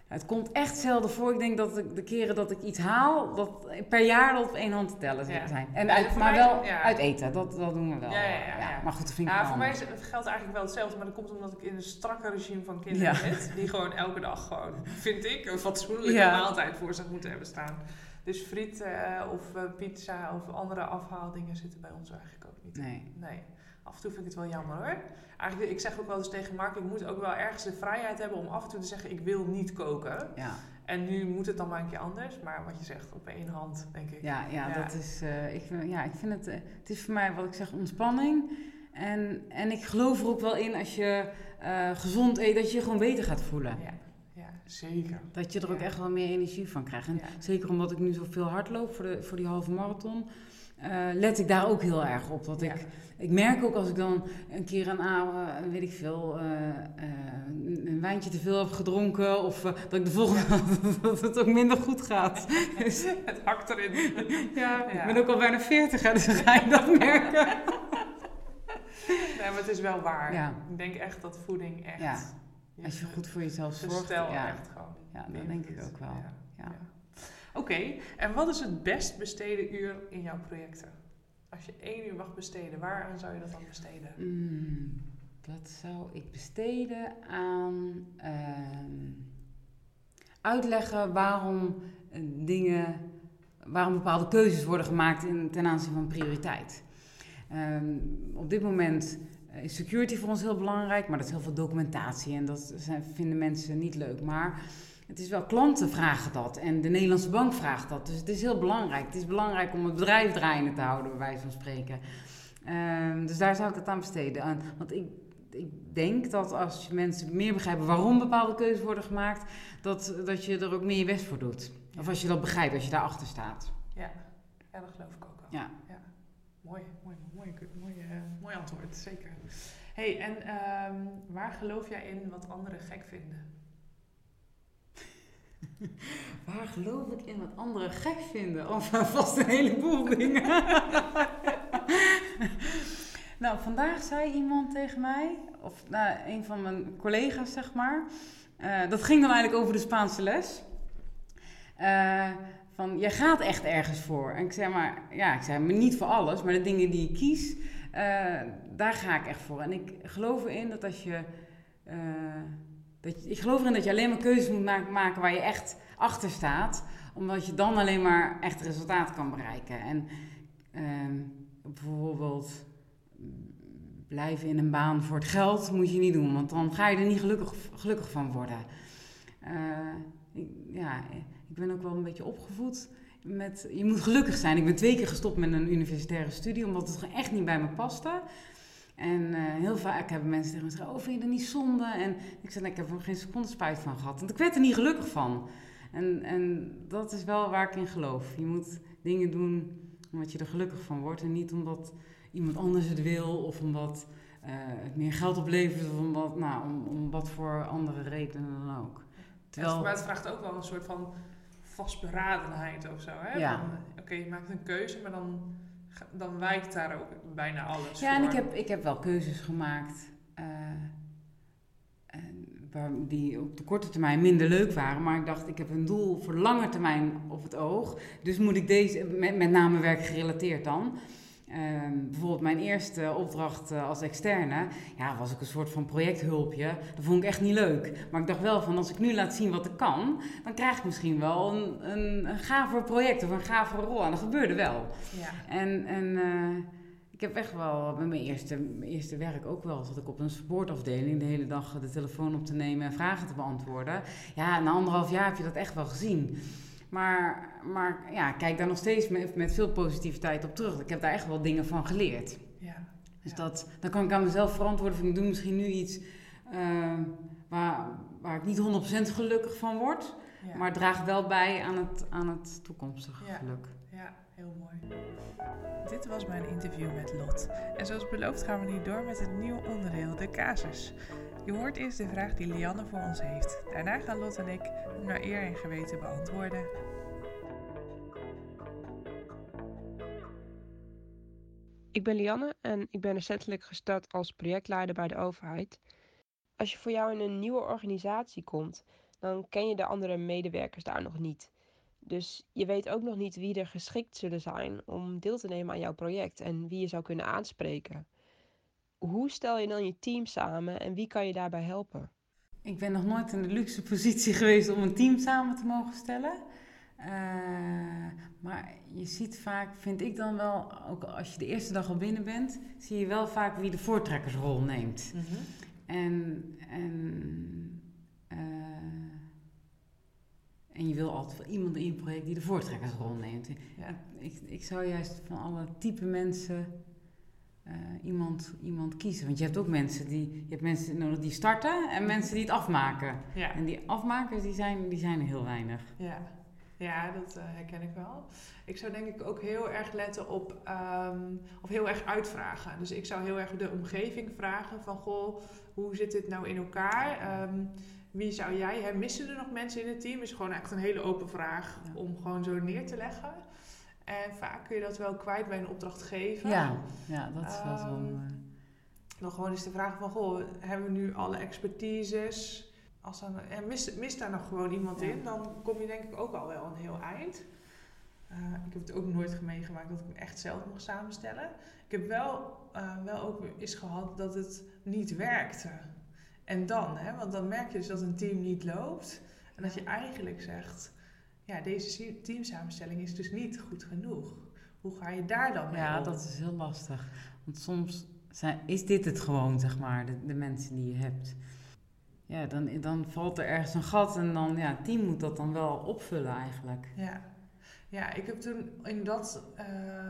Het komt echt zelden voor. Ik denk dat ik de keren dat ik iets haal, dat per jaar dat op één hand te tellen Ja. zijn. En uit, maar mij- wel ja. uit eten, dat, dat doen we wel. Ja, ja, ja, ja. Maar goed, dat vind ik voor mij geldt eigenlijk wel hetzelfde, maar dat komt omdat ik in een strakke regime van kinderen zit. Die gewoon elke dag gewoon, vind ik, een fatsoenlijke maaltijd voor zich moeten hebben staan. Dus friet eh, of eh, pizza of andere afhaaldingen zitten bij ons eigenlijk ook niet. Nee. Nee. Af en toe vind ik het wel jammer hoor. Eigenlijk, ik zeg ook wel eens tegen Mark, ik moet ook wel ergens de vrijheid hebben om af en toe te zeggen, ik wil niet koken. Ja. En nu moet het dan maar een keer anders. Maar wat je zegt, op één hand, denk ik. Ja, ja, Ja. dat is. eh, ik, vind, ja, ik vind het. eh, het is voor mij wat ik zeg ontspanning. En, en ik geloof er ook wel in als je eh, gezond eet, dat je je gewoon beter gaat voelen. Ja, ja zeker. Dat je er ook echt wel meer energie van krijgt. En Ja. zeker omdat ik nu zoveel hardloop voor, de, voor die halve marathon, eh, let ik daar ook heel erg op. Ja. ik, ik merk ook als ik dan een keer een avond, eh, weet ik veel, eh, een wijntje te veel heb gedronken. Of dat ik de volgende <laughs> dat het ook minder goed gaat. Dus, <laughs> Het hakt erin. ja, Ja. ik ben ook al bijna 40, hè, dus ga je dat merken. <laughs> Nee, maar het is wel waar. Ik denk echt dat voeding echt... Ja, Als je goed voor jezelf zorgt. Gestel Ja, echt gewoon. ja, dat denk ik ook wel. Ja. Oké, en wat is het best besteden uur in jouw projecten? Als je één uur mag besteden, waaraan zou je dat dan besteden? Mm, wat zou ik besteden aan ehm, uitleggen waarom eh, dingen, waarom bepaalde keuzes worden gemaakt in, ten aanzien van prioriteit. Ehm, op dit moment eh, is security voor ons heel belangrijk, maar dat is heel veel documentatie en dat vinden mensen niet leuk. Maar het is wel, klanten vragen dat en de Nederlandse bank vraagt dat. Dus het is heel belangrijk. Het is belangrijk om het bedrijf draaiende te houden, bij wijze van spreken. Ehm, dus daar zou ik het aan besteden. Aan, want ik, ik denk dat als mensen meer begrijpen waarom bepaalde keuzes worden gemaakt, dat, dat je er ook meer je best voor doet. Of als je dat begrijpt, als je daarachter staat. Ja, ja dat geloof ik ook wel. Ja. Mooi, mooi, mooi, mooi, eh, mooi antwoord, zeker. hey, en ehm, waar geloof jij in wat anderen gek vinden? <laughs> Waar geloof ik in wat anderen gek vinden? Of <laughs> vast een heleboel dingen. <laughs> nou, vandaag zei iemand tegen mij, of nou, een van mijn collega's zeg maar. eh, dat ging dan eigenlijk over de Spaanse les. Eh, van, jij gaat echt ergens voor. En ik zei maar, ja, ik zei maar niet voor alles, maar de dingen die ik kies, eh, daar ga ik echt voor. En ik geloof erin dat als je, dat ik geloof erin dat je alleen maar keuzes moet ma- maken waar je echt achter staat, omdat je dan alleen maar echt resultaat kan bereiken. En ehm, bijvoorbeeld mm, blijven in een baan voor het geld moet je niet doen, want dan ga je er niet gelukkig, gelukkig van worden. Eh, ik, ja, ik ben ook wel een beetje opgevoed met, je moet gelukkig zijn. Ik ben twee keer gestopt met een universitaire studie, omdat het echt niet bij me paste. En eh, heel vaak hebben mensen tegen me gezegd, oh vind je dat niet zonde? En ik zei, nee, ik heb er geen seconde spijt van gehad. Want ik werd er niet gelukkig van. En, en dat is wel waar ik in geloof. Je moet dingen doen omdat je er gelukkig van wordt. En niet omdat iemand anders het wil of omdat uh, het meer geld oplevert of omdat, nou, om, om wat voor andere redenen dan ook. Terwijl... Maar het vraagt ook wel een soort van vastberadenheid of zo. Hè? Ja. Oké, je maakt een keuze, maar dan, dan wijkt daar ook bijna alles Ja, en ik heb, ik heb wel keuzes gemaakt uh, die op de korte termijn minder leuk waren. Maar ik dacht, ik heb een doel voor lange termijn op het oog. Dus moet ik deze, met, met name werkgerelateerd dan... Ehm, bijvoorbeeld mijn eerste opdracht uh, als externe, ja, was ik een soort van projecthulpje. Dat vond ik echt niet leuk. Maar ik dacht wel van, als ik nu laat zien wat ik kan, dan krijg ik misschien wel een, een, een gaver project of een gaver rol. En dat gebeurde wel. Ja. En, en uh, ik heb echt wel, bij mijn eerste, mijn eerste werk ook wel, zat ik op een supportafdeling de hele dag de telefoon op te nemen en vragen te beantwoorden. Ja, na anderhalf jaar heb je dat echt wel gezien. Maar, maar ja, kijk daar nog steeds met, met veel positiviteit op terug. Ik heb daar echt wel dingen van geleerd. Ja. Dus Dat, dan kan ik aan mezelf verantwoorden van ik doe misschien nu iets uh, waar, waar ik niet 100% gelukkig van word. Ja. Maar draag wel bij aan het, aan het toekomstige Ja. geluk. Ja, heel mooi. Dit was mijn interview met Lot. En zoals beloofd gaan we nu door met het nieuwe onderdeel, de casus. Je hoort eerst de vraag die Lianne voor ons heeft. Daarna gaan Lot en ik hem naar eer en geweten beantwoorden. Ik ben Lianne en ik ben recentelijk gestart als projectleider bij de overheid. Als je voor jou in een nieuwe organisatie komt, dan ken je de andere medewerkers daar nog niet. Dus je weet ook nog niet wie er geschikt zullen zijn om deel te nemen aan jouw project en wie je zou kunnen aanspreken. Hoe stel je dan je team samen en wie kan je daarbij helpen? Ik ben nog nooit in de luxe positie <laughs> geweest om een team samen te mogen stellen. Uh, maar je ziet vaak, vind ik dan wel, ook als je de eerste dag al binnen bent, zie je wel vaak wie de voortrekkersrol neemt. Mm -hmm. En, en, uh, en je wil altijd wel iemand in je project die de voortrekkersrol neemt. Ja. Ik, ik zou juist van alle type mensen uh, iemand, iemand kiezen. Want je hebt ook mensen die, je hebt mensen nodig die starten en mensen die het afmaken. Ja. En die afmakers die zijn, die zijn er heel weinig. Ja. Ja, dat uh, herken ik wel. Ik zou denk ik ook heel erg letten op, um, of heel erg uitvragen. Dus ik zou heel erg de omgeving vragen van, goh, hoe zit dit nou in elkaar? Um, wie zou jij, hè, missen er nog mensen in het team? Is gewoon echt een hele open vraag Ja. om gewoon zo neer te leggen. En vaak kun je dat wel kwijt bij een opdrachtgever. Ja, ja dat is wel zo. Uh, Dan gewoon eens de vraag van, goh, hebben we nu alle expertises? Als dan, en mist, mist daar nog gewoon iemand Ja. in, dan kom je denk ik ook al wel een heel eind. Uh, ik heb het ook nooit meegemaakt dat ik hem echt zelf mocht samenstellen. Ik heb wel, uh, wel ook eens gehad dat het niet werkte. En dan, hè, want dan merk je dus dat een team niet loopt. En dat je eigenlijk zegt, ja, deze teamsamenstelling is dus niet goed genoeg. Hoe ga je daar dan mee ja, om? dat is heel lastig. Want soms zijn, is dit het gewoon, zeg maar, de, de mensen die je hebt. Ja, dan, dan valt er ergens een gat en dan, ja, het team moet dat dan wel opvullen eigenlijk. Ja. Ja, ik heb toen in dat uh,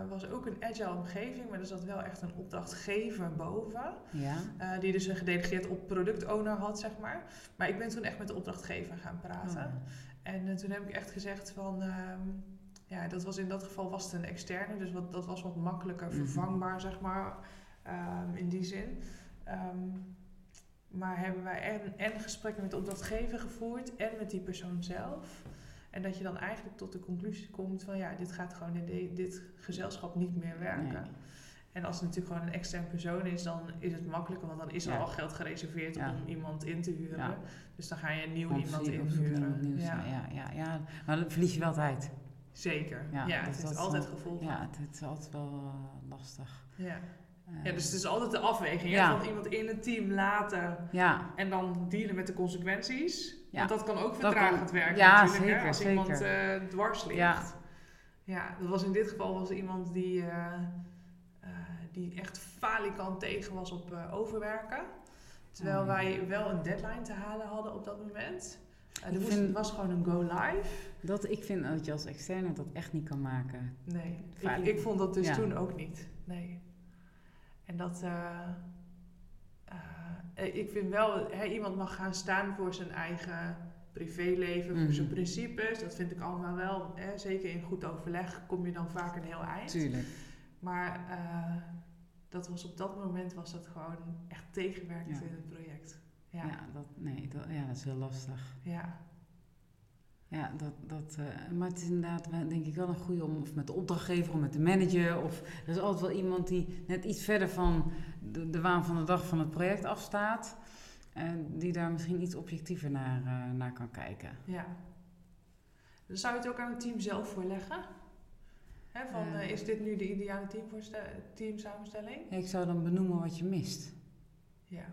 was ook een agile omgeving, maar er zat wel echt een opdrachtgever boven. Ja. Uh, die dus een gedelegeerd op product-owner had, zeg maar. Maar ik ben toen echt met de opdrachtgever gaan praten. Oh. En uh, toen heb ik echt gezegd van... Um, ja, dat was in dat geval was het een externe, dus wat, dat was wat makkelijker Mhm. vervangbaar, zeg maar, um, in die zin. Um, maar hebben wij en, en gesprekken met de opdrachtgever gevoerd en met die persoon zelf. En dat je dan eigenlijk tot de conclusie komt van ja, dit gaat gewoon in de, dit gezelschap niet meer werken. Nee. En als het natuurlijk gewoon een extern persoon is, dan is het makkelijker, want dan is er Ja. al geld gereserveerd Ja. om iemand in te huren. Ja. Dus dan ga je een nieuw iemand inhuren. Ja, Ja. Ja, ja. Maar dan verlies je wel tijd. zeker. Ja, het is altijd gevolgen. Ja, het, is altijd wel uh, lastig. Ja. Uh, ja, dus het is altijd de afweging. Van iemand in het team laten ja, en dan dealen met de consequenties. Ja. Want dat kan ook vertragend werken ja, natuurlijk. hè, zeker, als zeker. iemand eh, dwars ligt. Ja. Ja, dat was in dit geval was iemand die, eh, eh, die echt falikant tegen was op eh, overwerken. Terwijl Oh, ja. wij wel een deadline te halen hadden op dat moment. Eh, moest, vind- het was gewoon een go live. dat, ik vind dat je als externe dat echt niet kan maken. Nee, ik, vond dat dus Ja. toen ook niet. Nee. En dat. eh, eh, ik vind wel, hè, iemand mag gaan staan voor zijn eigen privéleven, voor zijn Mhm. principes. Dat vind ik allemaal wel. Hè, zeker in goed overleg kom je dan vaak een heel eind. Tuurlijk. Maar eh, dat was op dat moment was dat gewoon echt tegenwerkend Ja. in het project. Ja, Ja, ja. dat, nee, dat, ja, dat is heel lastig. Ja, dat, dat, eh, maar het is inderdaad denk ik wel een goede om of met de opdrachtgever of met de manager. Of er is altijd wel iemand die net iets verder van de, de waan van de dag van het project afstaat. En die daar misschien iets objectiever naar, eh, naar kan kijken. ja. Dan zou je het ook aan het team zelf voorleggen. Hè, van, Eh. is dit nu de ideale teamsamenstelling? Ik zou dan benoemen wat je mist. Ja.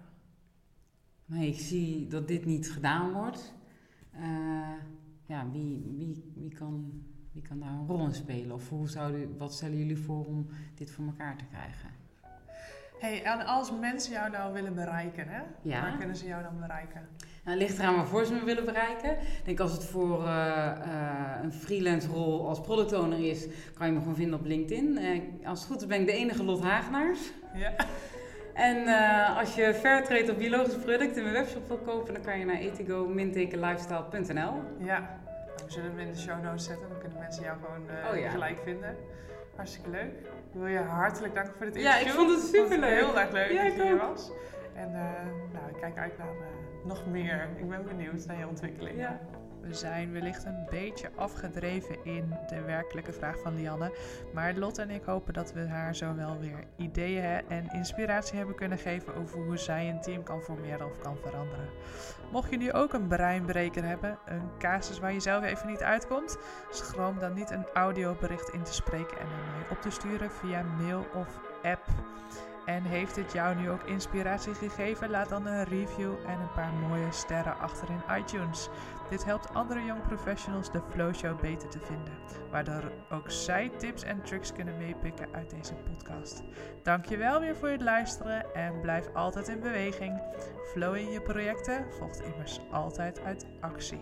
Nee, ik zie dat dit niet gedaan wordt. Eh, ja, wie, wie, wie, kan, wie kan daar een rol in spelen? Of hoe zouden, wat stellen jullie voor om dit voor elkaar te krijgen? Hey, en als mensen jou nou willen bereiken, hè? Ja. waar kunnen ze jou dan bereiken? Nou, ligt eraan waarvoor ze me willen bereiken. Ik denk als het voor eh, eh, een freelance rol als product owner is, kan je me gewoon vinden op LinkedIn. Eh, als het goed is ben ik de enige Lot Hagenaars. Ja. En als je Fairtrade of biologische producten in mijn webshop wil kopen, dan kan je naar etigo-lifestyle.nl. Ja. We zullen hem in de show notes zetten, dan kunnen mensen jou gewoon Oh ja. gelijk vinden. Hartstikke leuk. Ik wil je hartelijk danken voor dit Ja, interview. ik vond het superleuk. heel erg leuk Ja, dat je hier was. En eh, nou, ik kijk uit naar eh, nog meer. Ik ben benieuwd naar je ontwikkeling. We zijn wellicht een beetje afgedreven in de werkelijke vraag van Lianne. Maar Lot en ik hopen dat we haar zo wel weer ideeën en inspiratie hebben kunnen geven over hoe zij een team kan formeren of kan veranderen. Mocht je nu ook een breinbreker hebben, een casus waar je zelf even niet uitkomt, schroom dan niet een audiobericht in te spreken en naar mij op te sturen via mail of app. En heeft dit jou nu ook inspiratie gegeven? Laat dan een review en een paar mooie sterren achter in iTunes. Dit helpt andere young professionals de Flow Show beter te vinden, waardoor ook zij tips en tricks kunnen meepikken uit deze podcast. Dankjewel weer voor het luisteren en blijf altijd in beweging. Flow in je projecten volgt immers altijd uit actie.